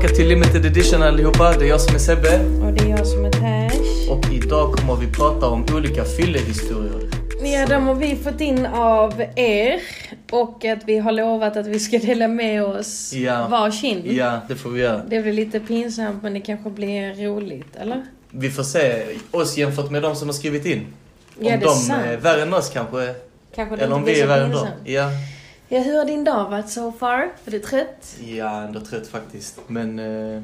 tillbaka till Limited Edition allihopa. Det är jag som är Sebbe. Och det är jag som är Tash. Och idag kommer vi prata om olika fyllehistorier. Ja, de har vi fått in av er. Och att vi har lovat att vi ska dela med oss Ja. varsin. Ja, det får vi göra. Det blir lite pinsamt men det kanske blir roligt, eller? Vi får se oss jämfört med de som har skrivit in. Om Ja, det är de sant. är värre än oss kanske. Kanske det Eller om vi är värre än dem. Ja. Ja, hur har din dag varit so far? Är du trött? ja, ändå trött faktiskt. Men eh,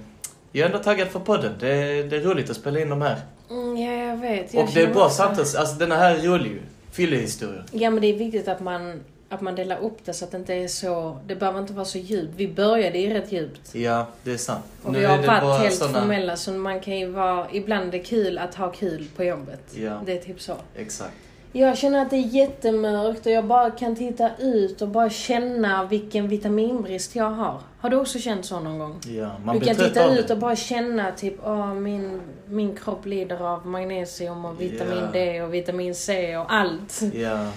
jag är ändå taggad för podden. Det, det är roligt att spela in de här. Mm, ja, jag vet. Jag Och det är bra också- samtals... Alltså den här är rolig ju. Fyllehistorier. Ja, men det är viktigt att man, att man delar upp det så att det inte är så... Det behöver inte vara så djupt. Vi började ju rätt djupt. Ja, det är sant. Och vi har varit bara helt såna- formella så man kan ju vara... Ibland är det kul att ha kul på jobbet. Ja. Det är typ så. Exakt. Jag känner att det är jättemörkt och jag bara kan titta ut och bara känna vilken vitaminbrist jag har. Har du också känt så någon gång? Ja, man du kan titta ut och bara känna typ, åh min, min kropp lider av magnesium och vitamin Ja. D och vitamin C och allt. Ja.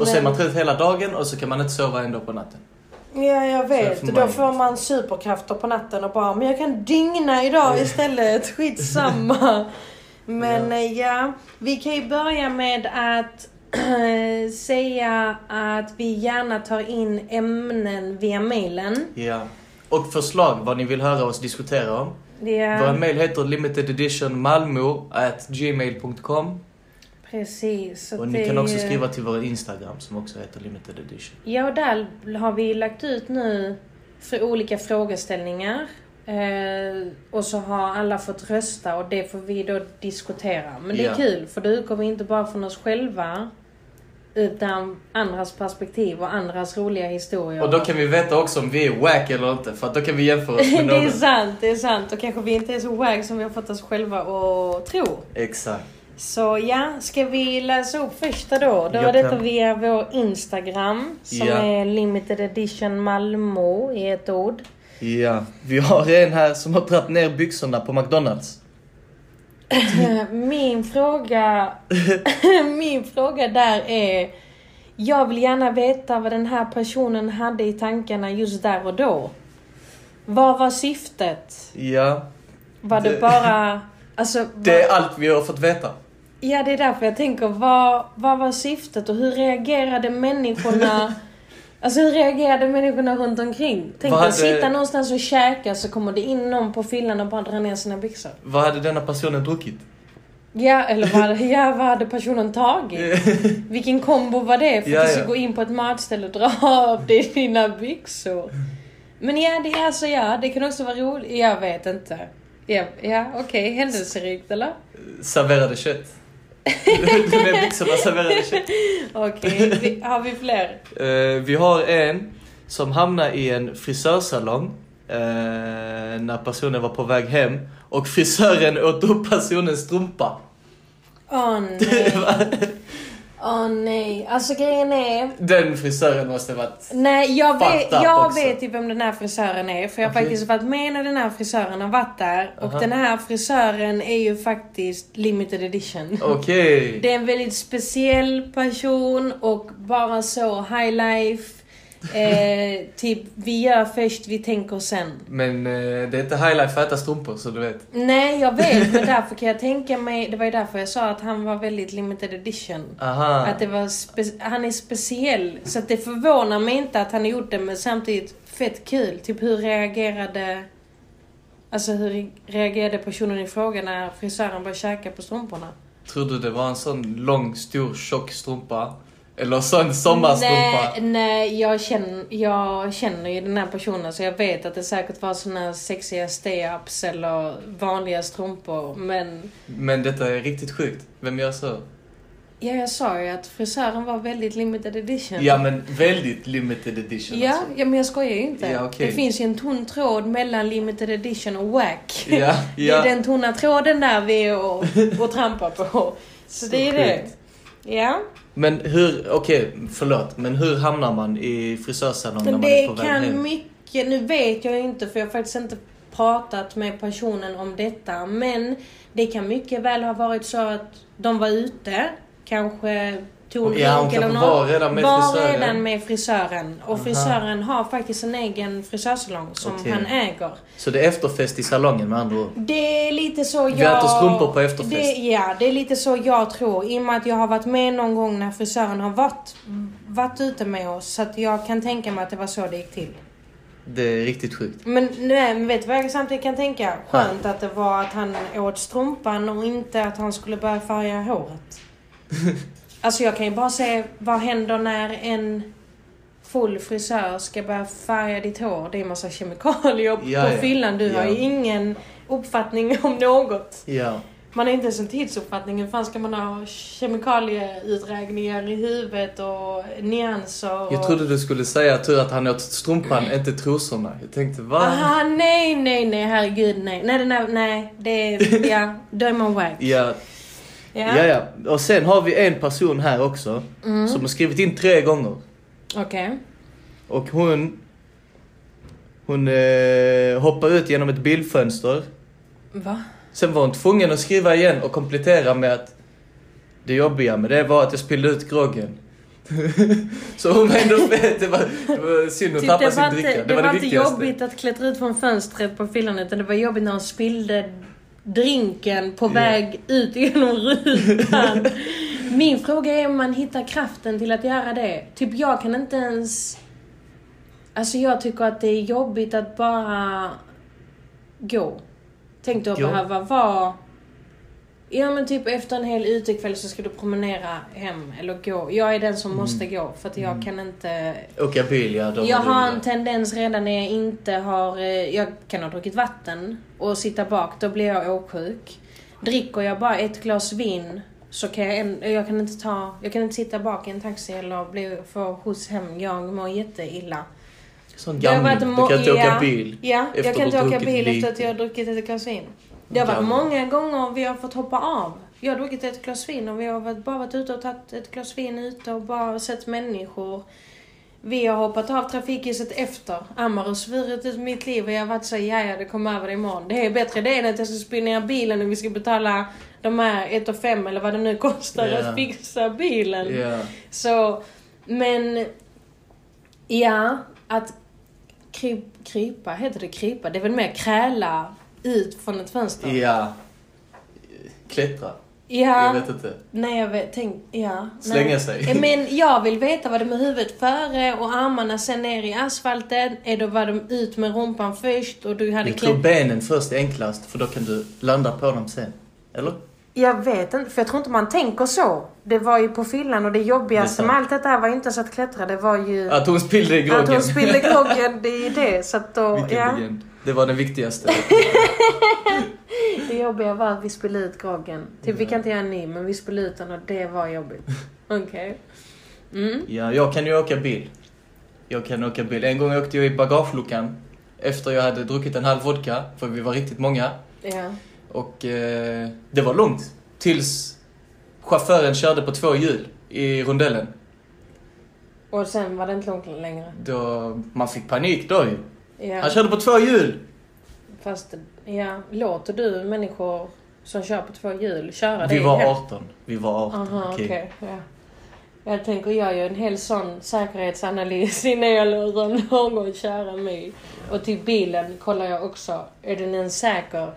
Och så är Men- man trött hela dagen och så kan man inte sova dag på natten. Ja, jag vet. för Då mig- får man superkrafter på natten och bara, men jag kan dygna idag istället. Skitsamma. Men Ja. ja. ja, vi kan ju börja med att säga att vi gärna tar in ämnen via mailen. Ja. Och förslag vad ni vill höra oss diskutera om. Det Vår mail heter limitededitionmalmo@gmail.com precis. Och ni kan också skriva till vår Instagram som också heter limited edition. Ja, och där har vi lagt ut nu för olika frågeställningar. Eh, och så har alla fått rösta och det får vi då diskutera. Men det är Ja. kul för då utgår inte bara från oss själva utan andras perspektiv och andras roliga historier. Och då kan vi veta också om vi är wack eller inte för då kan vi jämföra oss med det är någon. sant, det är sant. Och kanske vi inte är så wag som vi har fått oss själva att tro. Exakt. Så ja, ska vi läsa upp första då? Då är detta kan. via vår Instagram som Ja. är limited edition Malmö i ett ord. Ja. Vi har en här som har dragit ner byxorna på McDonalds. Min fråga, min fråga där är Jag vill gärna veta vad den här personen hade i tankarna just där och då. Vad var syftet? Ja. Var det, Det- bara... Alltså, Det är allt vi har fått veta. Ja, det är därför jag tänker, vad, vad var syftet och hur reagerade människorna? Alltså hur reagerade människorna runt omkring? Tänk Vad hade- sitta någonstans och käka så kommer det in någon på fyllan och bara drar ner sina byxor. Vad hade denna personen druckit? Ja, eller vad, ja, vad hade personen tagit? Vilken kombo var det för Ja, att du ska ja. gå in på ett matställe och dra av dig dina byxor? Men ja, det är alltså ja, det kan också vara roligt. Jag vet inte. Ja, ja okej, händelserikt eller? Serverade kött. Med byxorna serverade kött. Okej, vi- har vi fler? Eh, vi har en som hamnar i en frisörsalong eh, när personen var på väg hem och frisören åt upp personens strumpa. Åh nej. Åh nej. Alltså grejen är... Den frisören måste varit... Nej, jag vet, jag också. vet ju vem den här frisören är. För jag har Okej. faktiskt varit med när den här frisören har varit där. Och Aha. den här frisören är ju faktiskt limited edition. Okej. Det är en väldigt speciell person och bara så high life. Eh, typ, vi gör först, vi tänker sen. Men eh, det är inte highlight att äta strumpor så du vet. Nej, jag vet. Men därför kan jag tänka mig... Det var ju därför jag sa att han var väldigt limited edition. Aha. Att det var han är speciell. Så att det förvånar mig inte att han gjort det, men samtidigt fett kul. Typ hur reagerade... Alltså hur reagerade personen i fråga när frisören började käka på strumporna? Tror du det var en sån lång, stor, tjock strumpa? Eller sån sommarstrumpa? Nej, nej jag, känner, jag känner ju den här personen så jag vet att det säkert var såna här sexiga stay-ups eller vanliga strumpor. Men Men detta är riktigt sjukt. Vem gör så? ja, jag sa ju att frisören var väldigt limited edition. Ja men väldigt limited edition Ja, alltså. ja, men jag skojar ju inte. Ja, okej. Det finns ju en tunn tråd mellan limited edition och wack. Ja, Det ja. är den tunna tråden där vi är och, och trampar på. Så, det är det. sjukt. Ja. Men hur, okej förlåt, men hur hamnar man i frisörsalong när man är på det väg kan hem? mycket, nu vet jag inte för jag har faktiskt inte pratat med personen om detta. Men det kan mycket väl ha varit så att de var ute, kanske tog en Ja, hon eller något. var redan med var frisören. redan med frisören. Och Aha. frisören har faktiskt en egen frisörsalong som Okej. han äger. Så det är efterfest i salongen med andra ord. Det är lite så jag... Vi äter strumpor på efterfest. Det, ja, det är lite så jag tror. I och med att jag har varit med någon gång när frisören har varit, varit ute med oss. Så att jag kan tänka mig att det var så det gick till. Det är riktigt sjukt. Men, nej, men vet du vad jag samtidigt kan tänka? Skönt att det var att han åt strumpan och inte att han skulle börja färga håret. alltså jag kan ju bara se vad händer när en full frisör ska börja färga ditt hår. Det är en massa kemikalier på ja. fyllan. Du har Ja. ju ingen uppfattning om något. Ja. Man har inte ens en tidsuppfattning. Hur fan ska man ha kemikalieuträkningar i huvudet och nyanser? Och... Jag trodde du skulle säga tur att han åt strumpan, inte trosorna. Jag tänkte va? Aha, nej, nej, nej, herregud, nej. Nej, nej, nej, det är, ja, då är man wack. Ja, Ja, ja, ja. Och sen har vi en person här också. Mm. Som har skrivit in tre gånger. Okej. Och hon... Hon eh, hoppar ut genom ett bilfönster. Va? Sen var hon tvungen att skriva igen och komplettera med att det jobbiga med det var att jag spillde ut groggen. så hon var ändå med. Det var, det var synd att Typ, tappa sin var, dricka. inte, Det, det var var det inte viktigaste. jobbigt att klättra ut från fönstret på fyllan utan det var jobbigt när hon spillde drinken på väg ut genom rutan. Min fråga är om man hittar kraften till att göra det. Typ jag kan inte ens... Alltså jag tycker att det är jobbigt att bara gå. Tänk då att behöva vara... Ja men typ efter en hel utekväll så ska du promenera hem eller gå. Jag är den som Mm. måste gå för att jag kan inte... Åka bil, ja. Jag har en tendens redan när jag inte har... eh, Jag kan ha druckit vatten och sitta bak, då blir jag åksjuk. Dricker jag bara ett glas vin så kan jag, jag kan inte ta... Jag kan inte sitta bak i en taxi eller bli, få skjuts hem. Jag mår jätteilla. Sån varit Du kan inte åka bil. Ja, jag kan inte åka bil efter att jag har druckit ett glas vin. Det har varit Gammal. många gånger vi har fått hoppa av. Jag har druckit ett glas vin och vi har varit, bara varit ute och tagit ett glas vin ute och bara sett människor. Vi har hoppat av trafikljuset efter. Ammar och svurit ut mitt liv och jag har varit så ja det kommer över imorgon. Det är bättre det än att jag ska spy ner bilen och vi ska betala de här 1 och 5 eller vad det nu kostar Ja. att fixa bilen. Ja. Så, men... Ja, att kryp, krypa, heter det krypa? Det är väl mer kräla ut från ett fönster? Ja. Klättra. Ja, Jag vet inte. nej jag vet, tänk, ja. Slänga nej. sig. Men jag vill veta, var det med huvudet före och armarna sen ner i asfalten? Eller var de ut med rumpan först och du hade Jag tror benen först är enklast, för då kan du landa på dem sen. Eller? Jag vet inte, för jag tror inte man tänker så. Det var ju på fyllan och det jobbigaste Det med allt detta var inte så att klättra, det var ju... Att hon spillde groggen. Att hon spillde groggen, det är ju det. Så att då, Vilken ja. legend. Det var den viktigaste. Det jobbiga var att vi spillde ut groggen. Typ, vi kan inte göra en ny, men vi spillde ut den och det var jobbigt. Okej. Mm. Ja, jag kan ju åka bil. Jag kan åka bil. En gång åkte jag i bagageluckan efter jag hade druckit en halv vodka, för vi var riktigt många. Ja. Och eh, det var långt. Tills chauffören körde på två hjul i rondellen. Och sen var det inte långt längre. Då, man fick panik då ju. Ja. Han körde på två hjul! Fast, ja. Låter du människor som kör på två hjul köra Vi det var hem? 18. Vi var 18. Aha, okej. okej. ja. Jag tänker, jag gör en hel sån säkerhetsanalys innan jag låter någon köra mig. Och till bilen kollar jag också, är den ens säker?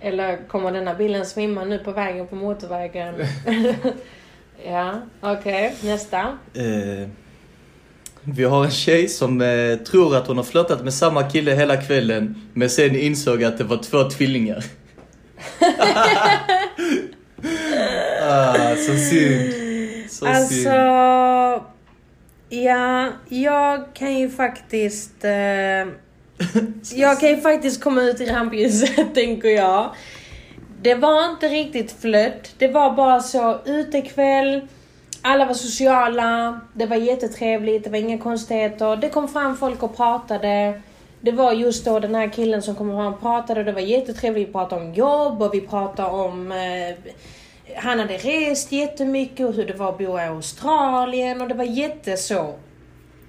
Eller kommer denna bilen svimma nu på vägen på motorvägen? ja, okej. Nästa. Eh, vi har en tjej som eh, tror att hon har flörtat med samma kille hela kvällen, men sen insåg att det var två tvillingar. ah, så synd. Så Alltså, synd. ja, jag kan ju faktiskt... Eh, jag kan ju faktiskt komma ut i rampljuset, tänker jag. Det var inte riktigt flött. Det var bara så utekväll. Alla var sociala. Det var jättetrevligt. Det var inga konstigheter. Det kom fram folk och pratade. Det var just då den här killen som kom fram och pratade. Det var jättetrevligt. Vi pratade om jobb och vi pratade om... Eh, han hade rest jättemycket och hur det var att bo i Australien och det var jätteså.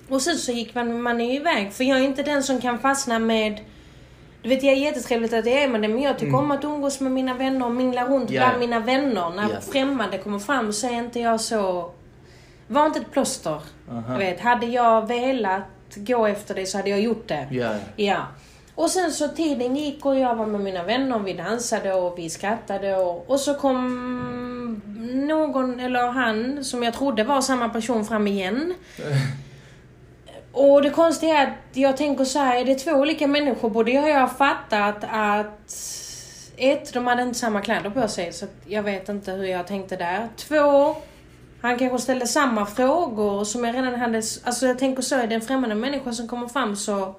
Och sen så gick man, man iväg. För jag är inte den som kan fastna med... Du vet, jag är jättetrevligt att jag är med det, men jag tycker om att umgås med mina vänner och mingla runt Ja. bland mina vänner. När Ja. främmande kommer fram så är inte jag så... var inte ett plåster. Aha. Jag vet, hade jag velat gå efter det så hade jag gjort det. Ja, Ja. Och sen så tiden gick och jag var med mina vänner, vi dansade och vi skrattade och, och så kom någon, eller han, som jag trodde var samma person fram igen. Och det konstiga är att jag tänker så här, är det två olika människor borde jag ha fattat att ett, de hade inte samma kläder på sig så jag vet inte hur jag tänkte där. Två, han kanske ställde samma frågor som jag redan hade... Alltså jag tänker så, är det en främmande människa som kommer fram så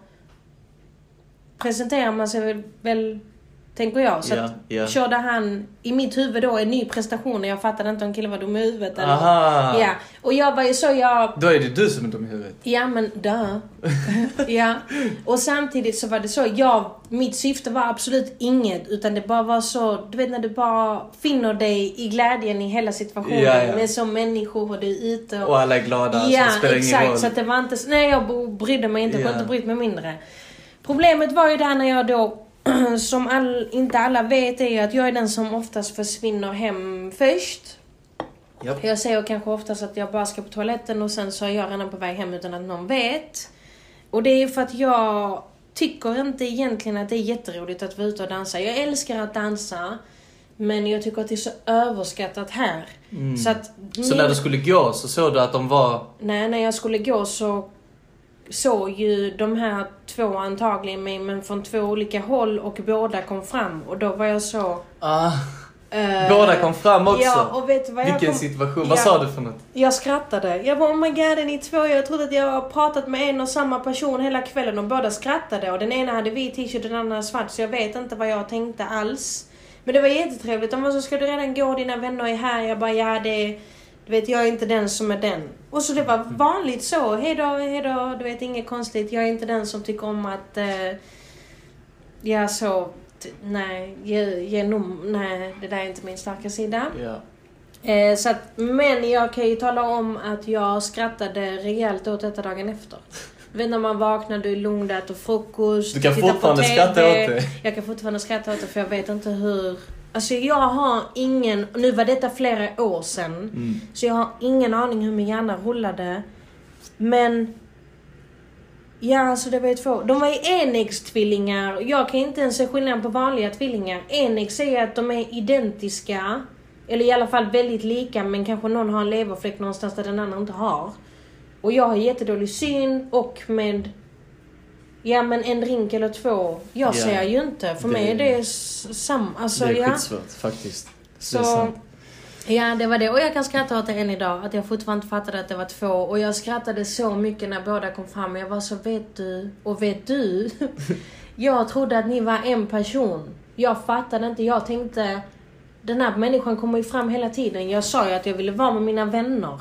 presenterar man sig väl tänker jag. Så att ja. körde han i mitt huvud då en ny prestation och jag fattade inte om killen var dum i huvudet eller... Aha. Ja. Och jag var ju så, jag... Då är det du som är dum i huvudet. Ja men dö. ja. Och samtidigt så var det så, jag, mitt syfte var absolut inget utan det bara var så, du vet när du bara finner dig i glädjen i hela situationen Ja, ja. med som människor och du är ute och... Och alla är glada, så ja, det spelar ingen exakt. roll. Så att det var inte, nej jag brydde mig inte, jag Ja. kunde inte brytt mig mindre. Problemet var ju där när jag då, som all, inte alla vet, är att jag är den som oftast försvinner hem först. Japp. Jag säger kanske oftast att jag bara ska på toaletten och sen så är jag redan på väg hem utan att någon vet. Och det är för att jag tycker inte egentligen att det är jätteroligt att vara ute och dansa. Jag älskar att dansa. Men jag tycker att det är så överskattat här. Så att... Mm. Så när du skulle gå så såg du att de var... Nej, när jag skulle gå så såg ju de här två antagligen mig men från två olika håll och båda kom fram och då var jag så... Ah, eh, båda kom fram också. Ja, och vet du vad jag Vilken kom... situation. Vad Ja. sa du för något? Jag skrattade. Jag bara oh my god, är ni två? Jag trodde att jag har pratat med en och samma person hela kvällen och båda skrattade och den ena hade vit t-shirt och den andra svart så jag vet inte vad jag tänkte alls. Men det var jättetrevligt. De var så, ska du redan gå? Dina vänner är här. Jag bara, ja det är... Du vet, jag är inte den som är den. Och så det var vanligt så. Hejdå, hejdå. Du vet, inget konstigt. Jag är inte den som tycker om att... Eh, ja, så... Nej, ge, ge num- Nej, det där är inte min starka sida. Ja. Eh, så att, men jag kan ju tala om att jag skrattade rejält åt detta dagen efter. Vet när man vaknar, du är lugn, du äter frukost, Du kan fortfarande skratta åt det. Jag kan fortfarande skratta åt det för jag vet inte hur... Alltså jag har ingen... Nu var detta flera år sedan. Mm. Så jag har ingen aning hur min hjärna rullade. Men... Ja, alltså det var ju två. De var ju enäggstvillingar. Jag kan inte ens se skillnad på vanliga tvillingar. Enägg säger att de är identiska. Eller i alla fall väldigt lika, men kanske någon har en leverfläck någonstans där den andra inte har. Och jag har jättedålig syn och med... Ja men en drink eller två. Jag Ja. ser ju inte. För Det- mig är det samma. Alltså, det är ja. skitsvårt faktiskt. Så, Det ja, det var det. Och jag kan skratta åt det än idag. Att jag fortfarande inte fattade att det var två. Och jag skrattade så mycket när båda kom fram. Jag var så, vet du? Och vet du? jag trodde att ni var en person. Jag fattade inte. Jag tänkte, den här människan kommer ju fram hela tiden. Jag sa ju att jag ville vara med mina vänner.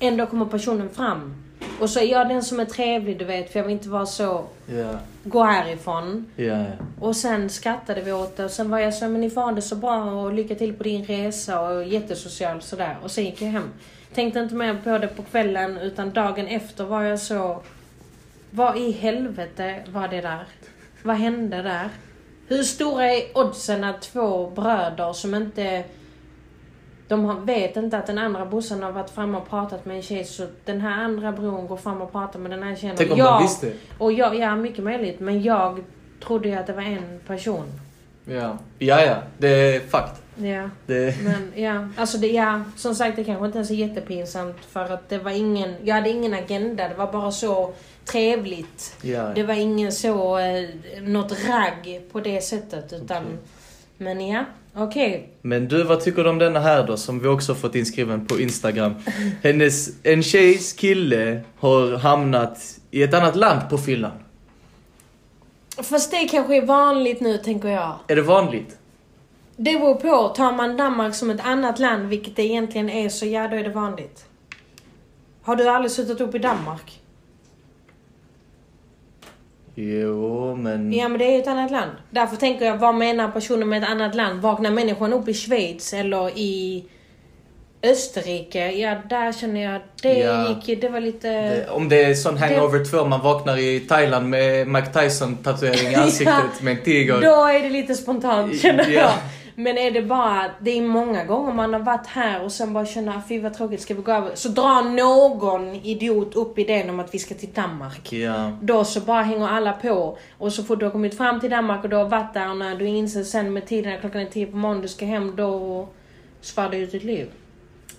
Ändå kommer personen fram. Och så är jag den som är trevlig, du vet. För jag vill inte vara så, Ja, gå härifrån. ja. Och sen skrattade vi åt det och sen var jag så men ni får ha det så bra och lycka till på din resa och jättesocial sådär. Och sen gick jag hem. Tänkte inte mer på det på kvällen utan dagen efter var jag så... Vad i helvete var det där? Vad hände där? Hur stora är oddsen att två bröder som inte... De vet inte att den andra brorsan har varit framme och pratat med en tjej så den här andra bron går fram och pratar med den här tjejen. Tänk Och om jag- visste. och jag, ja, mycket möjligt. Men jag trodde ju att det var en person. Ja. ja, ja. Det är fakt. Ja, Det... men ja. Alltså det, ja. Som sagt, det kanske inte ens är jättepinsamt. För att det var ingen, jag hade ingen agenda. Det var bara så trevligt. Ja. Det var ingen så, eh, något ragg på det sättet. Utan, Okej. men ja, okej. Men du, vad tycker du om denna här då, som vi också fått inskriven på Instagram? Hennes, en tjejs kille har hamnat i ett annat land på fyllan. Fast det kanske är vanligt nu, tänker jag. Är det vanligt? Det beror på. Tar man Danmark som ett annat land, vilket det egentligen är, så ja, då är det vanligt. Har du aldrig suttit upp i Danmark? Jo, men... Ja, men det är ju ett annat land. Därför tänker jag, vad menar personen med ett annat land? Vaknar människan upp i Schweiz eller i Österrike? Ja, där känner jag, det Ja. gick det var lite... Det, om det är sån hangover 2, man vaknar i Thailand med Mike Tyson tatuering i ansiktet Ja. med en tiger. Då är det lite spontant, känner Ja. jag. Men är det bara, det är många gånger man har varit här och sen bara känner "Ah, fy vad tråkigt, ska vi gå över? Så drar någon idiot upp idén om att vi ska till Danmark. Ja. Då så bara hänger alla på. Och så fort du har kommit fram till Danmark och du har varit där och när du inser sen med tiden när klockan är tio på morgonen du ska hem, då svarar du ut ditt liv.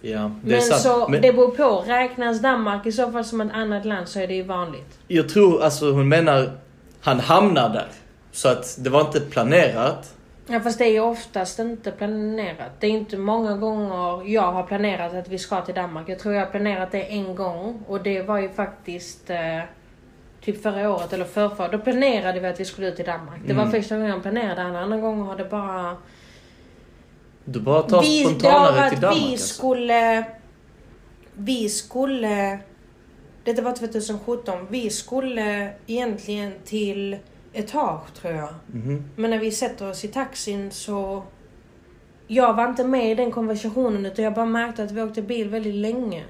Ja, det Men så, Men det beror på. Räknas Danmark i så fall som ett annat land så är det ju vanligt. jag tror, alltså hon menar, han hamnar där. Så att det var inte planerat. Ja fast det är ju oftast inte planerat. Det är inte många gånger jag har planerat att vi ska till Danmark. Jag tror jag har planerat det en gång och det var ju faktiskt eh, typ förra året eller förrförra. Då planerade vi att vi skulle ut till Danmark. Det var Mm. första gången jag planerade. Andra, andra gånger har det bara... Du bara tar vi, spontanare till Danmark vi alltså. skulle... Vi skulle... Detta var 2017. Vi skulle egentligen till Etage tror jag. Mhm. Men när vi sätter oss i taxin så... Jag var inte med i den konversationen utan jag bara märkte att vi åkte bil väldigt länge.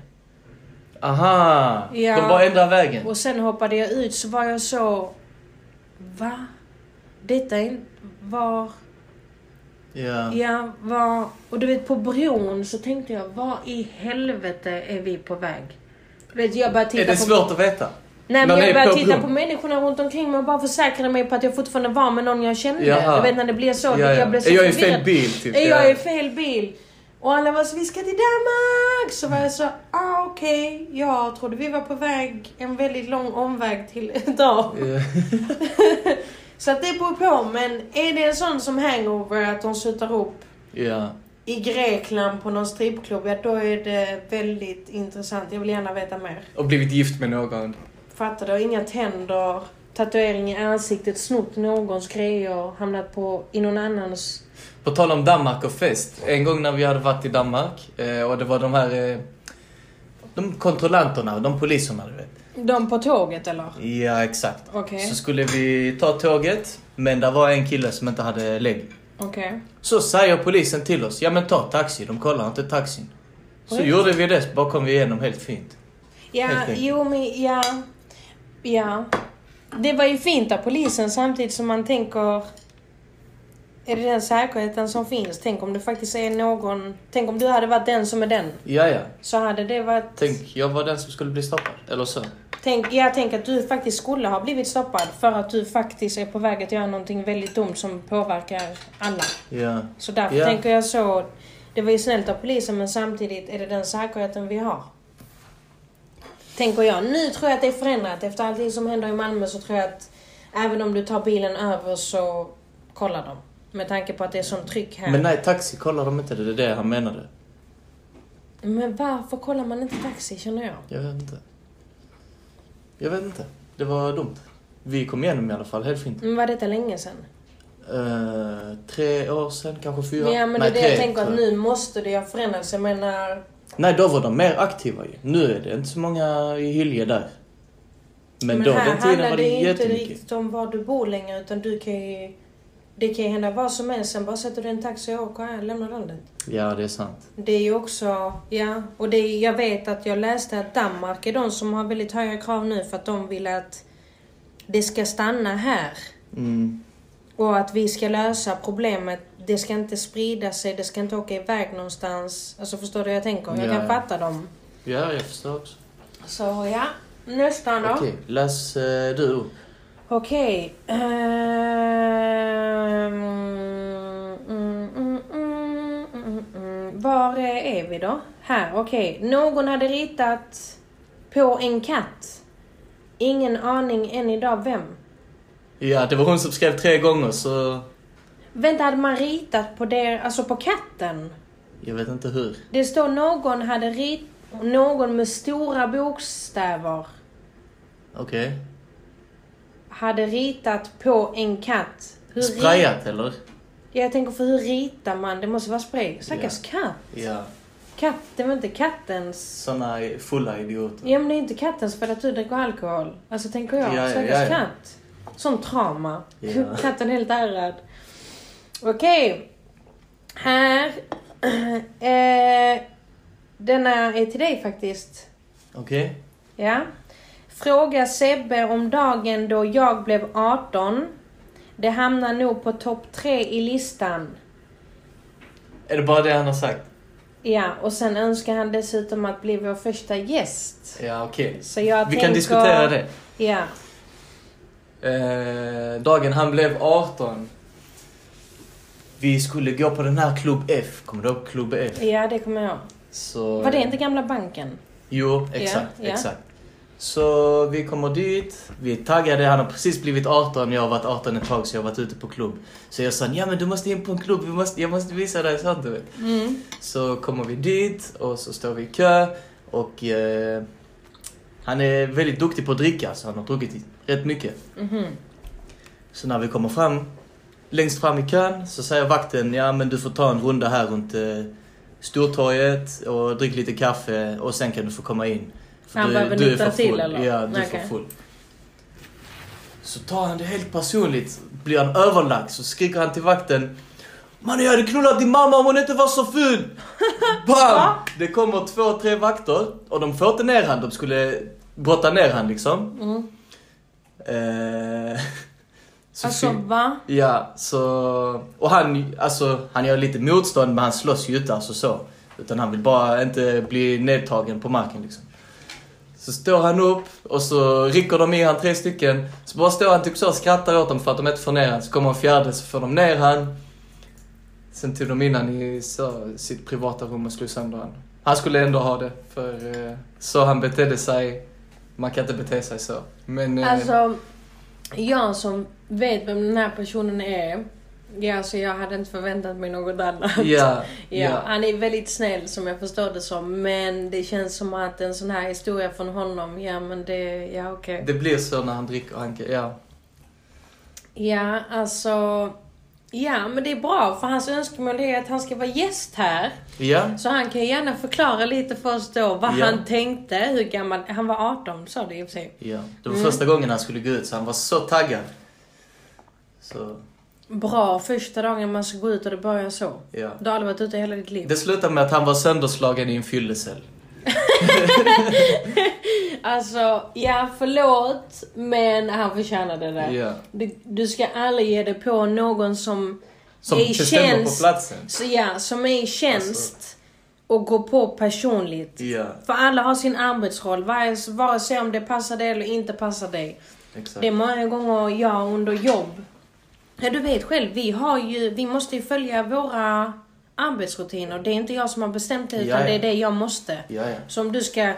Aha! Ja. De bara ändrar vägen. Och sen hoppade jag ut så var jag så... Va? Detta är inte... Var... Ja. Ja, var... Och du vet på bron så tänkte jag, var i helvete är vi på väg? Du vet, jag började titta Är det på... svårt att veta? Nej men ni jag började titta på människorna runt omkring mig och bara försäkrade mig på att jag fortfarande var med någon jag kände. Jaha. Du vet när det blir så. Ja, ja. Jag blev så Är jag i fel bil, typ? Är Ja. jag i fel bil? Och alla var så, vi ska till Danmark! Så var jag så, ah okej. Jag trodde vi var på väg en väldigt lång omväg till idag. Ja. Så att det beror på. Men är det en sån som hangover att de slutar upp ja. i Grekland på någon strippklubb, ja då är det väldigt intressant. Jag vill gärna veta mer. Och blivit gift med någon. Fattar du? Inga tänder, tatuering i ansiktet, snott någons grejer, hamnat på, i någon annans... På tal om Danmark och fest. En gång när vi hade varit i Danmark eh, och det var de här... Eh, de kontrollanterna, de poliserna du vet. De på tåget eller? Ja, exakt. Okej. Så skulle vi ta tåget, men det var en kille som inte hade lägg. Okej. Så säger polisen till oss, ja men ta taxi, de kollar inte taxin. Så Oj. gjorde vi det, så bara kom vi igenom helt fint. Ja, Helt jo men ja. Ja. Det var ju fint av polisen samtidigt som man tänker... Är det den säkerheten som finns? Tänk om det faktiskt är någon... Tänk om du hade varit den som är den. Ja, ja. Så hade det varit... Tänk, jag var den som skulle bli stoppad. Eller så. Tänk, jag tänker att du faktiskt skulle ha blivit stoppad för att du faktiskt är på väg att göra någonting väldigt dumt som påverkar alla. Ja. Så därför Ja. tänker jag så. Det var ju snällt av polisen men samtidigt är det den säkerheten vi har. Tänker jag. Nu tror jag att det är förändrat. Efter allting som händer i Malmö så tror jag att även om du tar bilen över så kollar de. Med tanke på att det är sånt tryck här. Men nej, taxi kollar de inte, det är det han menade. Men varför kollar man inte taxi känner jag? Jag vet inte. Jag vet inte. Det var dumt. Vi kom igenom i alla fall, helt fint. Men var detta länge sedan? Eh, tre år sedan, kanske fyra? Ja men nej, det är det jag tänker att nu måste det ha förändrats. Jag menar... Nej, då var de mer aktiva ju. Nu är det inte så många i Hylje där. Men, Men då, här den tiden var det det inte jättemycket. riktigt om var du bor längre utan du kan ju... Det kan ju hända vad som helst, sen bara sätter du en taxi och åker här, lämnar landet. Ja, det är sant. Det är ju också, ja, och det är, jag vet att jag läste att Danmark är de som har väldigt höga krav nu för att de vill att det ska stanna här. Mm. Och att vi ska lösa problemet. Det ska inte sprida sig, det ska inte åka iväg någonstans. Alltså förstår du hur jag tänker? Jag Ja, kan fatta dem. Ja, jag förstår också. Så ja, nästan då. Okej, läs eh, du upp. Okej. Ehm, mm, mm, mm, mm, mm. Var är vi då? Här, okej. Någon hade ritat på en katt. Ingen aning än idag vem. Ja, det var hon som skrev tre gånger så... Vänta, hade man ritat på det, alltså på katten? Jag vet inte hur. Det står någon hade rit... Någon med stora bokstäver Okej. hade ritat på en katt. Hur rit- Sprayat eller? Ja, jag tänker för hur ritar man? Det måste vara spray. Stackars katt. Ja. Katt, det var inte kattens... Såna fulla idioter. Ja men det är inte kattens för att du dricker alkohol. Alltså tänker jag. Ja, ja, Stackars ja, ja. katt. Sån trauma. Ja. Katten är helt ärrad. Okej. Här. Eh, denna är till dig faktiskt. Okej. Ja. Fråga Sebbe om dagen då jag blev 18. Det hamnar nog på topp tre i listan. Är det bara det han har sagt? Ja, och sen önskar han dessutom att bli vår första gäst. Ja, okej. Så jag Vi tänker... kan diskutera det. Ja. Eh, dagen han blev 18. Vi skulle gå på den här Klubb F. Kommer du ihåg Klubb F? ja, det kommer jag ihåg. Så, Var det inte gamla banken? Jo, exakt. Ja, ja. exakt. Så vi kommer dit, vi är taggade, han har precis blivit 18, jag har varit 18 ett tag så jag har varit ute på klubb. Så jag sa ja men du måste in på en klubb, vi måste, jag måste visa dig sånt du vet. Mm. Så kommer vi dit och så står vi i kö och eh, han är väldigt duktig på att dricka så han har druckit rätt mycket. Mhm. Så när vi kommer fram, längst fram i kön, så säger vakten ja men du får ta en runda här runt eh, Stortorget och drick lite kaffe och sen kan du få komma in. För Han du, behöver du är för till, full. eller? Ja, du är Okej. för full. Så tar han det helt personligt, blir han överlagd, så skriker han till vakten Mannen jag hade knullat din mamma om hon inte var så ful! Bam! Det kommer två, tre vakter och de får inte ner han, de skulle brotta ner han liksom. Mm. Eh, så Alltså, va? Ja, så... Och han, alltså, han gör lite motstånd men han slåss ju inte alltså så. Utan han vill bara inte bli nedtagen på marken liksom. Så står han upp och så rycker de i han tre stycken. Så bara står han typ så och skrattar åt dem för att de inte får ner han. Så kommer en fjärde så får de ner han. Sen tog de in han i så, sitt privata rum och slog sönder han. Han skulle ändå ha det för eh, så han betedde sig. Man kan inte bete sig så. Men... eh, Alltså, jag som vet vem den här personen är. Ja, så jag hade inte förväntat mig något annat. Ja, Ja, ja. han är väldigt snäll som jag förstår det som. Men det känns som att en sån här historia från honom, ja men det, ja okej. Det blir så när han dricker. Han, kan- ja. Ja, alltså. Ja, men det är bra för hans önskemål är att han ska vara gäst här. Ja, Så han kan gärna förklara lite för oss då vad Ja. han tänkte, hur gammal, han var 18 sa det i och för sig. ja. Det var Mm. första gången han skulle gå ut så han var så taggad. Så, Bra första dagen man ska gå ut och det börjar så. ja. Du har aldrig varit ute hela ditt liv. Det slutade med att han var sönderslagen i en fyllecell. Alltså, ja förlåt, men han förtjänade det. Ja. Du, du ska aldrig ge dig på någon som, Som är i bestämmer på tjänst. platsen. Så, ja, som är i tjänst och går på personligt. Ja, För alla har sin arbetsroll, vare, vare sig om det passar dig eller inte passar dig. exakt. Det är många gånger jag under jobb. Ja, du vet själv, vi har ju, vi måste ju följa våra arbetsrutiner. Det är inte jag som har bestämt det, utan Ja, ja. det är det jag måste. Ja, ja. Så om du ska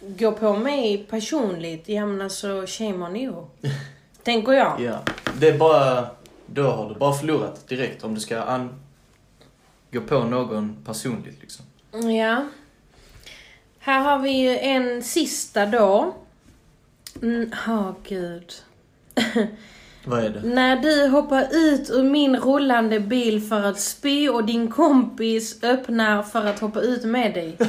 gå på mig personligt, ja men alltså shame on you. Tänker jag. ja. Det är bara... Då har du bara förlorat direkt om du ska an... gå på någon personligt liksom. Ja. Här har vi ju en sista då. Mm, Åh gud. Vad är det? När du hoppar ut ur min rullande bil för att spy och din kompis öppnar för att hoppa ut med dig.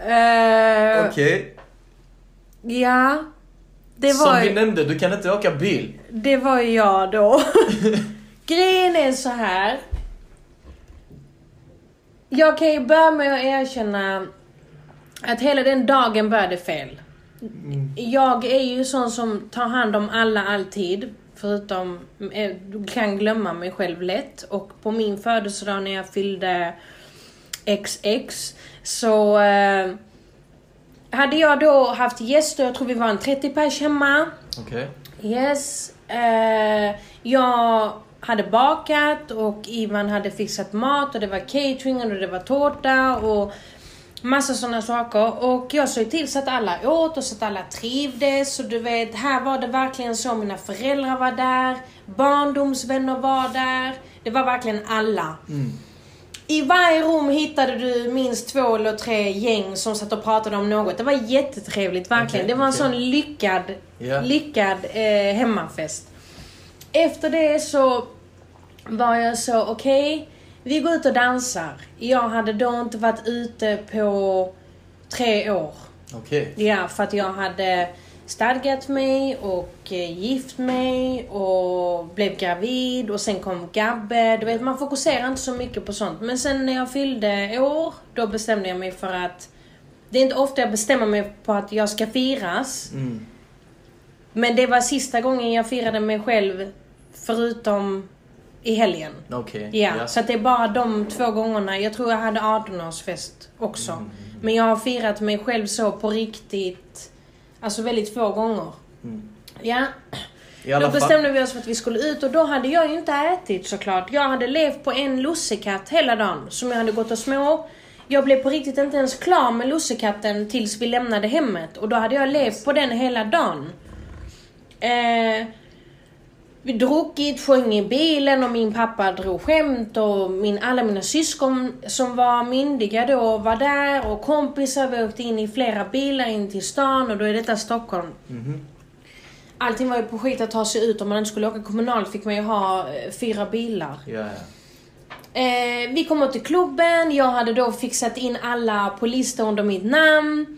Eh, Okej. Ja. Det Som var, vi ju, nämnde, du kan inte åka bil. det var ju jag då. Grejen är så här. Jag kan ju börja med att erkänna att hela den dagen började fel. Jag är ju sån som tar hand om alla alltid. Förutom, eh, kan glömma mig själv lätt. Och på min födelsedag när jag fyllde XX så eh, hade jag då haft gäster, jag tror vi var en 30 pers hemma. Okej. Yes. Eh, jag hade bakat och Ivan hade fixat mat och det var catering och det var tårta och massa sådana saker. Och jag såg till så att alla åt och så att alla trivdes. Och du vet, här var det verkligen så. Mina föräldrar var där, barndomsvänner var där. Det var verkligen alla. I varje rum hittade du minst två eller tre gäng som satt och pratade om något. Det var jättetrevligt, verkligen. Okej, det var en okej. sån lyckad, Ja. lyckad eh, hemmafest. Efter det så var jag så, okej, vi går ut och dansar. Jag hade då inte varit ute på tre år. Okej. Ja, för att jag hade stadgat mig och eh, gift mig och blev gravid och sen kom Gabbe. Du vet, man fokuserar inte så mycket på sånt. Men sen när jag fyllde år, då bestämde jag mig för att det är inte ofta jag bestämmer mig på att jag ska firas. Mm. Men det var sista gången jag firade mig själv förutom i helgen. Okej. Ja, så att det är bara de två gångerna. Jag tror jag hade 18-årsfest också. Mm. Men jag har firat mig själv så på riktigt, alltså väldigt få gånger. Mm. Ja, I alla då bestämde vi oss för att vi skulle ut och då hade jag ju inte ätit såklart. Jag hade levt på en lussekatt hela dagen som jag hade gått och små. Jag blev på riktigt inte ens klar med lussekatten tills vi lämnade hemmet och då hade jag levt på den hela dagen. Eh, vi druckit, sjöng i bilen och min pappa drog skämt och min, alla mina syskon som var myndiga då var där och kompisar. Vi åkte in i flera bilar in till stan och då är detta Stockholm. Mhm. Allting var ju på skit att ta sig ut. Om man inte skulle åka kommunalt fick man ju ha eh, fyra bilar. Ja. Eh, vi kom upp till klubben. Jag hade då fixat in alla på listor under mitt namn.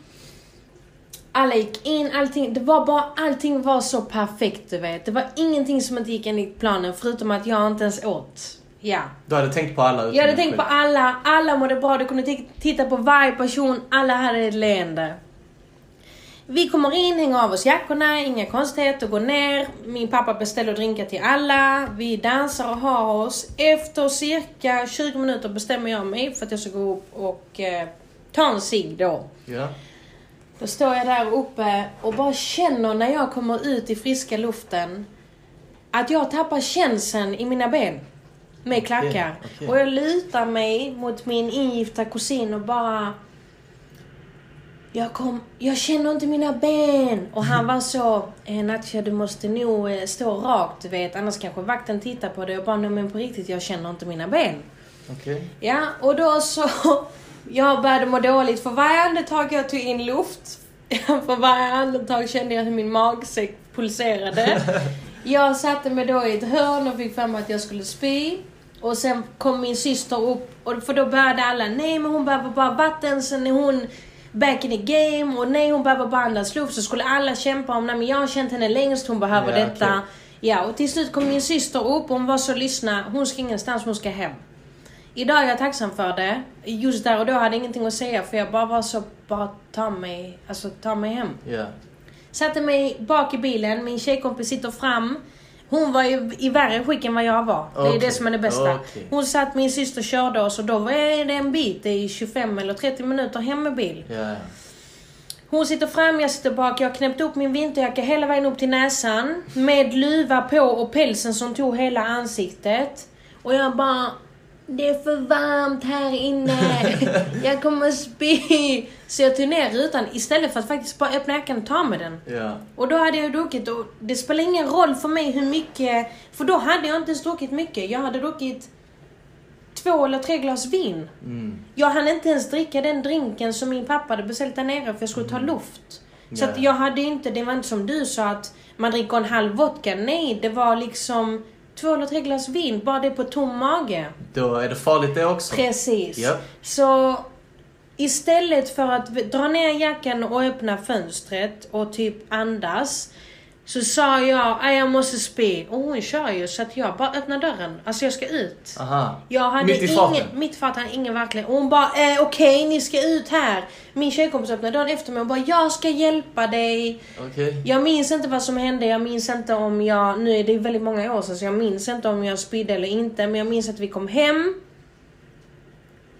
Alla gick in, allting, det var bara, allting var så perfekt du vet. Det var ingenting som inte gick enligt planen förutom att jag inte ens åt. Ja. Du hade tänkt på alla Jag hade tänkt på alla, alla mådde bra, du kunde titta på varje person, alla hade ett leende. Vi kommer in, hänger av oss jackorna, inga konstigheter, går ner. Min pappa beställer drinkar till alla. Vi dansar och har oss. Efter cirka 20 minuter bestämmer jag mig för att jag ska gå upp och eh, ta en cigg då. Ja. Då står jag där uppe och bara känner när jag kommer ut i friska luften att jag tappar känseln i mina ben. Med klackar. okej. Och jag lutar mig mot min ingifta kusin och bara... Jag, kom, jag känner inte mina ben. Och han var så, eh, Natcha du måste nog eh, stå rakt du vet, annars kanske vakten tittar på dig. Och bara, men på riktigt jag känner inte mina ben. Okej. Ja, och då så... Jag började må dåligt för varje andetag jag tog in luft. För varje andetag kände jag hur min magsäck pulserade. Jag satte mig då i ett hörn och fick för mig att jag skulle spy. Och sen kom min syster upp, och för då började alla, nej men hon behöver bara vatten, sen är hon back in the game och nej hon behöver bara andas luft. Så skulle alla kämpa om, nej men jag har känt henne längst, hon behöver Ja, detta. okej. Ja, och till slut kom min syster upp, hon var så lyssna, hon ska ingenstans, hon ska hem. Idag är jag tacksam för det. Just där och då hade jag ingenting att säga för jag bara var så, bara ta mig, alltså ta mig hem. Ja. Satte mig bak i bilen, min tjejkompis sitter fram. Hon var ju i värre skick än vad jag var. Det är det som är det bästa. okej. Hon satt, min syster körde oss och då var det en bit, är 25 eller 30 minuter hem med bil. Ja. Hon sitter fram, jag sitter bak. Jag har knäppt upp min vinterjacka hela vägen upp till näsan. Med luva på och pälsen som tog hela ansiktet. Och jag bara... Det är för varmt här inne. Jag kommer spy. Så jag tog ner rutan istället för att faktiskt bara öppna jackan och ta med den. Ja. Och då hade jag druckit och det spelar ingen roll för mig hur mycket... För då hade jag inte ens druckit mycket. Jag hade druckit två eller tre glas vin. Mm. Jag hann inte ens dricka den drinken som min pappa hade beställt där nere för jag skulle ta luft. Så Ja. att jag hade inte, det var inte som du sa att man dricker en halv vodka. Nej, det var liksom två eller tre glas vin, bara det på tom mage. Då är det farligt det också. Precis. Ja. Så istället för att dra ner jackan och öppna fönstret och typ andas. Så sa jag, "Aj, jag måste spy. Och hon kör ju så att jag bara öppnar dörren. Alltså jag ska ut. Aha. Jag hade Mitt i farten? ingen, mitt fart hade ingen verkligen. Och hon bara, eh, okej ni ska ut här. Min tjejkompis öppnade dörren efter mig och bara, jag ska hjälpa dig. Okej. Jag minns inte vad som hände, jag minns inte om jag, nu är det väldigt många år sedan så jag minns inte om jag spydde eller inte. Men jag minns att vi kom hem.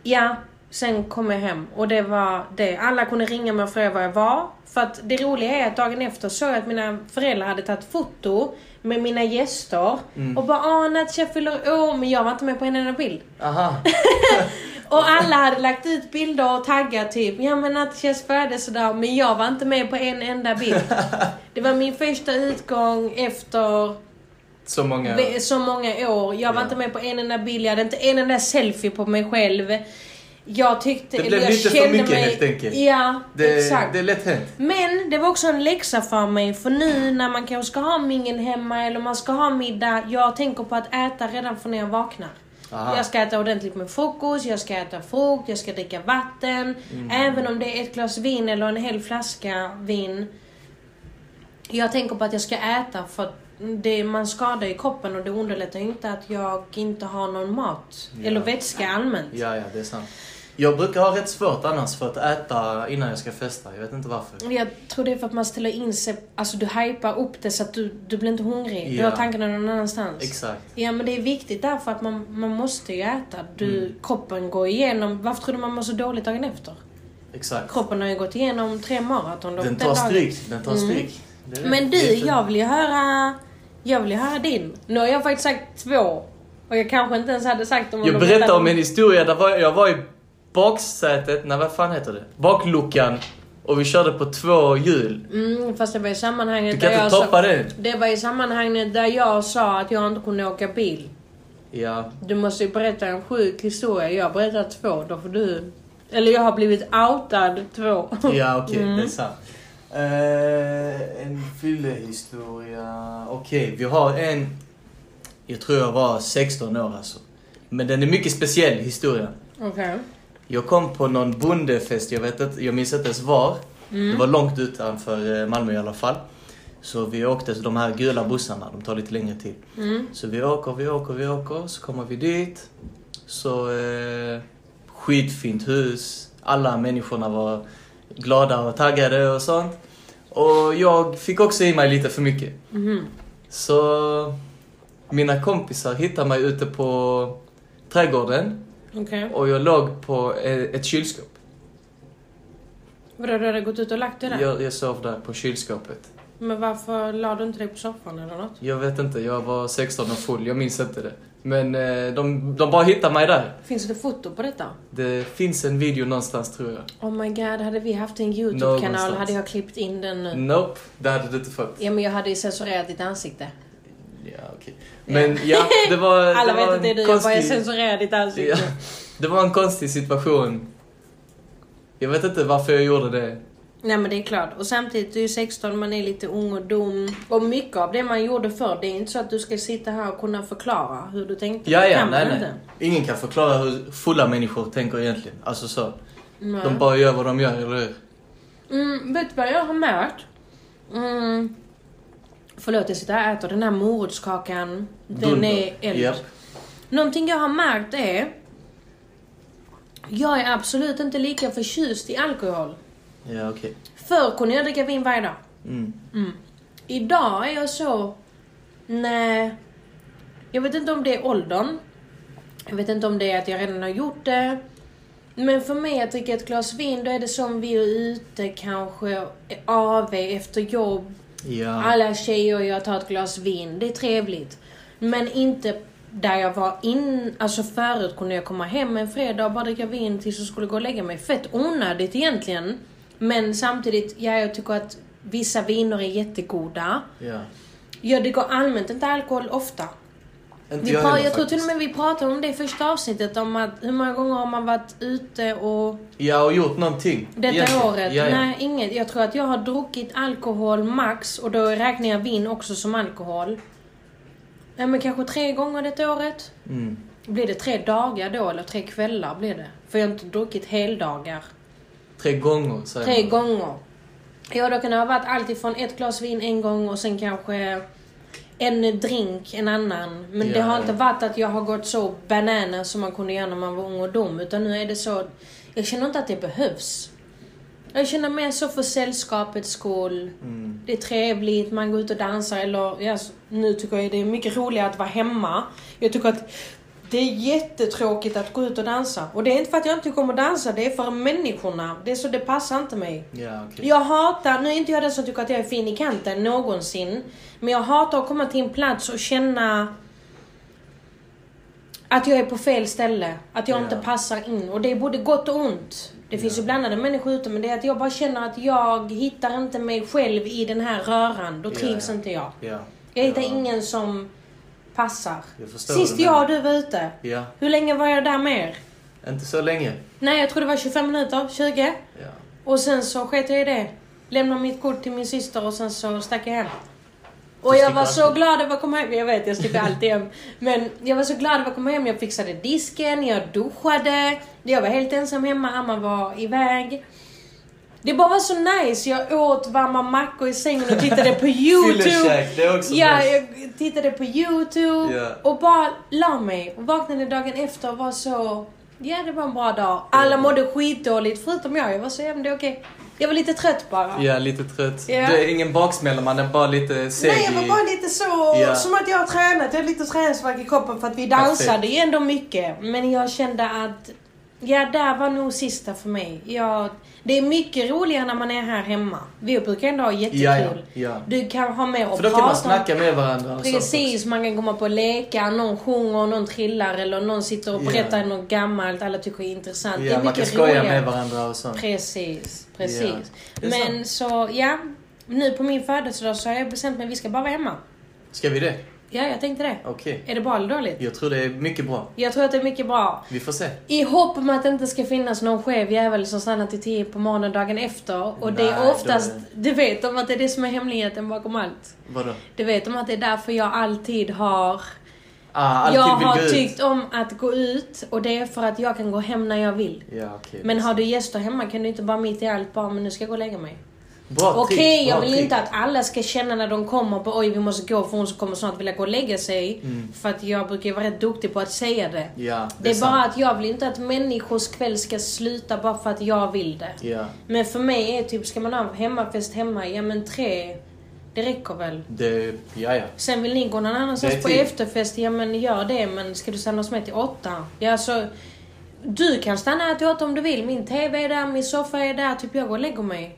Ja, sen kom jag hem och det var det. Alla kunde ringa mig och fråga var jag var. För att det roliga är att dagen efter såg jag att mina föräldrar hade tagit foto med mina gäster. Och bara ah Natcha fyller år, men jag var inte med på en enda bild. Aha. Och alla hade lagt ut bilder och taggat typ, ja men Natchas födelsedag, men jag var inte med på en enda bild. Det var min första utgång efter Så många... så många år. Jag var Ja. inte med på en enda bild, jag hade inte en enda selfie på mig själv. Jag tyckte... Det blev lite för mycket, mig, helt enkelt. Ja, Det, exakt. det är lätt hänt. Men det var också en läxa för mig, för nu när man kanske ska ha mingel hemma eller man ska ha middag, jag tänker på att äta redan från när jag vaknar. Aha. Jag ska äta ordentligt med frukost, jag ska äta frukt, jag ska dricka vatten. Mm. Även om det är ett glas vin eller en hel flaska vin. Jag tänker på att jag ska äta för det, man skadar i kroppen och det underlättar ju inte att jag inte har någon mat. Ja. Eller vätska allmänt. Ja, ja, det är sant. Jag brukar ha rätt svårt annars för att äta innan jag ska festa. Jag vet inte varför. Jag tror det är för att man ställer in sig, alltså du hypar upp det så att du, du blir inte hungrig. Du Ja. har tankarna någon annanstans. Exakt. Ja men det är viktigt därför att man, man måste ju äta. Du, Mm. Kroppen går igenom, varför tror du man mår så dåligt dagen efter? Exakt. Kroppen har ju gått igenom tre maraton. Den den tar stryk. Den tar Mm. stryk. Det. Men du, jag vill ju höra, jag vill ju höra din. Nu har jag faktiskt sagt två. Och jag kanske inte ens hade sagt dem om Jag de berättar hade- om en historia där var jag var i baksätet, nej vad fan heter det? Bakluckan. Och vi körde på två hjul. Mm, fast det var i sammanhanget Du kan där inte jag toppa sa, det. Det var i sammanhanget där jag sa att jag inte kunde åka bil. Ja. Du måste ju berätta en sjuk historia. Jag berättar två, då får du... Eller jag har blivit outad två. Ja, okej. Mm. Det är sant. Eh, en fyllehistoria. Okej, vi har en... Jag tror jag var 16 år alltså. Men den är mycket speciell, historien. Okej. Jag kom på någon bondefest, jag vet inte, jag minns inte ens var. Det var långt utanför eh, Malmö i alla fall. Så vi åkte, så de här gula bussarna, de tar lite längre tid. Mm. Så vi åker, vi åker, vi åker, så kommer vi dit. Så eh, skitfint hus. Alla människorna var glada och taggade och sånt. Och jag fick också i mig lite för mycket. Mhm. Så mina kompisar hittade mig ute på trädgården Okej. och jag låg på eh, ett kylskåp. Vadå, du hade gått ut och lagt dig där? Jag, jag sov där på kylskåpet. Men varför la du inte dig på soffan eller något? Jag vet inte, jag var 16 och full, jag minns inte det. Men eh, de, de bara hittade mig där. Finns det foto på detta? Det finns en video någonstans tror jag. Oh my god, hade vi haft en YouTube-kanal hade jag klippt in den nu. Nope, det hade du inte fått. Ja men jag hade ju censurerat ditt ansikte. Ja, okej. Men ja, det var... Alla det var vet att det är du, jag bara konstig- censurerar ditt ansikte. Ja, det var en konstig situation. Jag vet inte varför jag gjorde det. Nej men det är klart. Och samtidigt, du är ju 16, man är lite ung och dum. Och mycket av det man gjorde förr, det är inte så att du ska sitta här och kunna förklara hur du tänkte. Ja, ja, nej, nej. inte. Ingen kan förklara hur fulla människor tänker egentligen. Alltså så. Nej. De bara gör vad de gör, eller hur? Mm, vet du vad jag har märkt? Mm. Förlåt, jag sitter här och äter den här morotskakan. Den Dunder. är eld. Japp. Någonting jag har märkt är... Jag är absolut inte lika förtjust i alkohol. Ja, okej. Förr kunde jag dricka vin varje dag. Mm. Mm. Idag är jag så... Nej. Jag vet inte om det är åldern. Jag vet inte om det är att jag redan har gjort det. Men för mig att dricka ett glas vin, då är det som vi är ute kanske AV efter jobb. Ja. Alla tjejer och jag tar ett glas vin. Det är trevligt. Men inte där jag var in, alltså förut kunde jag komma hem en fredag och bara dricka vin tills jag skulle gå och lägga mig. Fett onödigt egentligen. Men samtidigt, ja, jag tycker att vissa viner är jättegoda. ja. Jag dricker allmänt inte alkohol ofta. Inte Vi jag heller, jag tror till och med vi pratade om det i första avsnittet, om att hur många gånger har man varit ute och Ja, och gjort någonting. detta egentligen. året? Ja, ja. Nej, inget. Jag tror att jag har druckit alkohol max och då räknar jag vin också som alkohol. Ja, men kanske tre gånger detta året. Mm. Blir det tre dagar då eller tre kvällar blir det? För jag har inte druckit heldagar. Tre gånger, säger Tre man. gånger. Ja, då kan det ha varit allt ifrån ett glas vin en gång och sen kanske en drink en annan. Men det Ja, har ja. inte varit att jag har gått så banana som man kunde göra när man var ung och dum. Utan nu är det så... Jag känner inte att det behövs. Jag känner mer så för sällskapets skull. Mm. Det är trevligt, man går ut och dansar eller... Så- nu tycker jag det är mycket roligare att vara hemma. Jag tycker att det är jättetråkigt att gå ut och dansa. Och det är inte för att jag inte tycker om att dansa, det är för människorna. Det är så, det passar inte mig. Ja, okej. Jag hatar, nu är inte jag den som tycker att jag är fin i kanten någonsin. Men jag hatar att komma till en plats och känna att jag är på fel ställe. Att jag Ja. inte passar in. Och det är både gott och ont. Det finns Ja. ju blandade människor ute men det är att jag bara känner att jag hittar inte mig själv i den här röran. Då trivs inte jag. Ja. Jag hittar ingen som passar. Jag Sist jag och du var ute, Ja, hur länge var jag där med er? inte så länge. Nej, jag tror det var 25 minuter, 20. Ja. Och sen så sket jag i det. Lämnade mitt kort till min syster och sen så stack jag hem. Och jag var så glad över att komma hem. Jag vet, jag sticker alltid hem. Men jag var så glad över att komma hem. Jag fixade disken, jag duschade. Jag var helt ensam hemma, Amma var iväg. Det bara var så nice. Jag åt varma mackor i sängen och tittade på YouTube. Det är också Ja, nice. jag tittade på YouTube Ja. och bara la mig. Och vaknade dagen efter och var så Ja, det var en bra dag. Alla mådde skitdåligt förutom jag. Jag var så, ja men det är okej. Jag var lite trött bara. Ja, lite trött. Ja. Du är ingen baksmälla, man är bara lite seg Nej, jag var bara lite så... Ja. Som att jag har tränat. Jag har lite träningsvärk i kroppen för att vi dansade ju ändå mycket. Men jag kände att... Ja, där var nog sista för mig. Jag, det är mycket roligare när man är här hemma. Vi brukar ändå ha jättekul. Ja, ja, ja. Du kan ha med och För då kan man snacka med varandra Precis, man kan komma på och leka, någon sjunger, någon trillar eller någon sitter och berättar något gammalt alla tycker är intressant. det är Ja, man mycket kan skoja roligare. med varandra och sånt. Precis, precis. Det Men så, ja. Nu på min födelsedag så har jag bestämt mig att vi ska bara vara hemma. Ska vi det? Ja, jag tänkte det. Okej. Är det bra eller dåligt? Jag tror det är mycket bra. Jag tror att det är mycket bra. Vi får se. I hopp om att det inte ska finnas någon skev jävel som stannar till tio på morgonen dagen efter. Och det Nej, är då oftast, är- du vet om att det är det som är hemligheten bakom allt. Vadå? Du vet om att det är därför jag alltid har Ah, jag har tyckt om att gå ut och det är för att jag kan gå hem när jag vill. Ja, okej. Men har du gäster hemma kan du inte bara mitt i allt bara, men nu ska jag gå och lägga mig. Bra Okej, trick, jag vill trick. inte att alla ska känna när de kommer på oj vi måste gå för hon kommer snart vilja gå och lägga sig. Mm. För att jag brukar vara rätt duktig på att säga det. Ja, Det är sant. bara att jag vill inte att människors kväll ska sluta bara för att jag vill det. Ja, Men för mig är typ, ska man ha hemmafest hemma, ja men tre, det räcker väl. det... Ja, ja. Sen vill ni gå någon annanstans Det på tid. efterfest, ja men gör det. Men ska du stanna hos mig till åtta? Ja alltså, du kan stanna här till åtta om du vill. Min TV är där, min soffa är där. Typ jag går och lägger mig.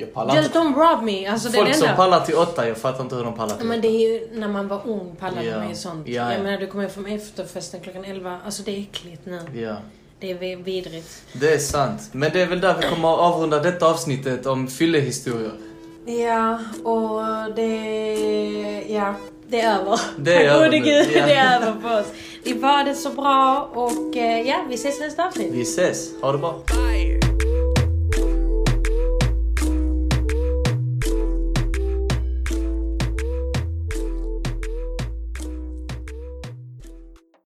Jag pallar Just inte. don't rob me. Alltså det är Folk det som enda. pallar till åtta, jag fattar inte hur de pallar till Men åtta. det är ju när man var ung pallade Ja. man ju sånt. Ja, ja. Jag menar du kommer från efterfesten klockan 11. Alltså det är äckligt nu. Ja, Det är vi- vidrigt. det är sant. Men det är väl där vi kommer att avrunda detta avsnittet om fyllehistorier. Ja, och det... Ja, det är över. Det är över gode nu. gud, Ja. det är över för oss. Vi var det så bra och eh, ja, vi ses nästa avsnitt. Vi ses. Ha det bra. Fire.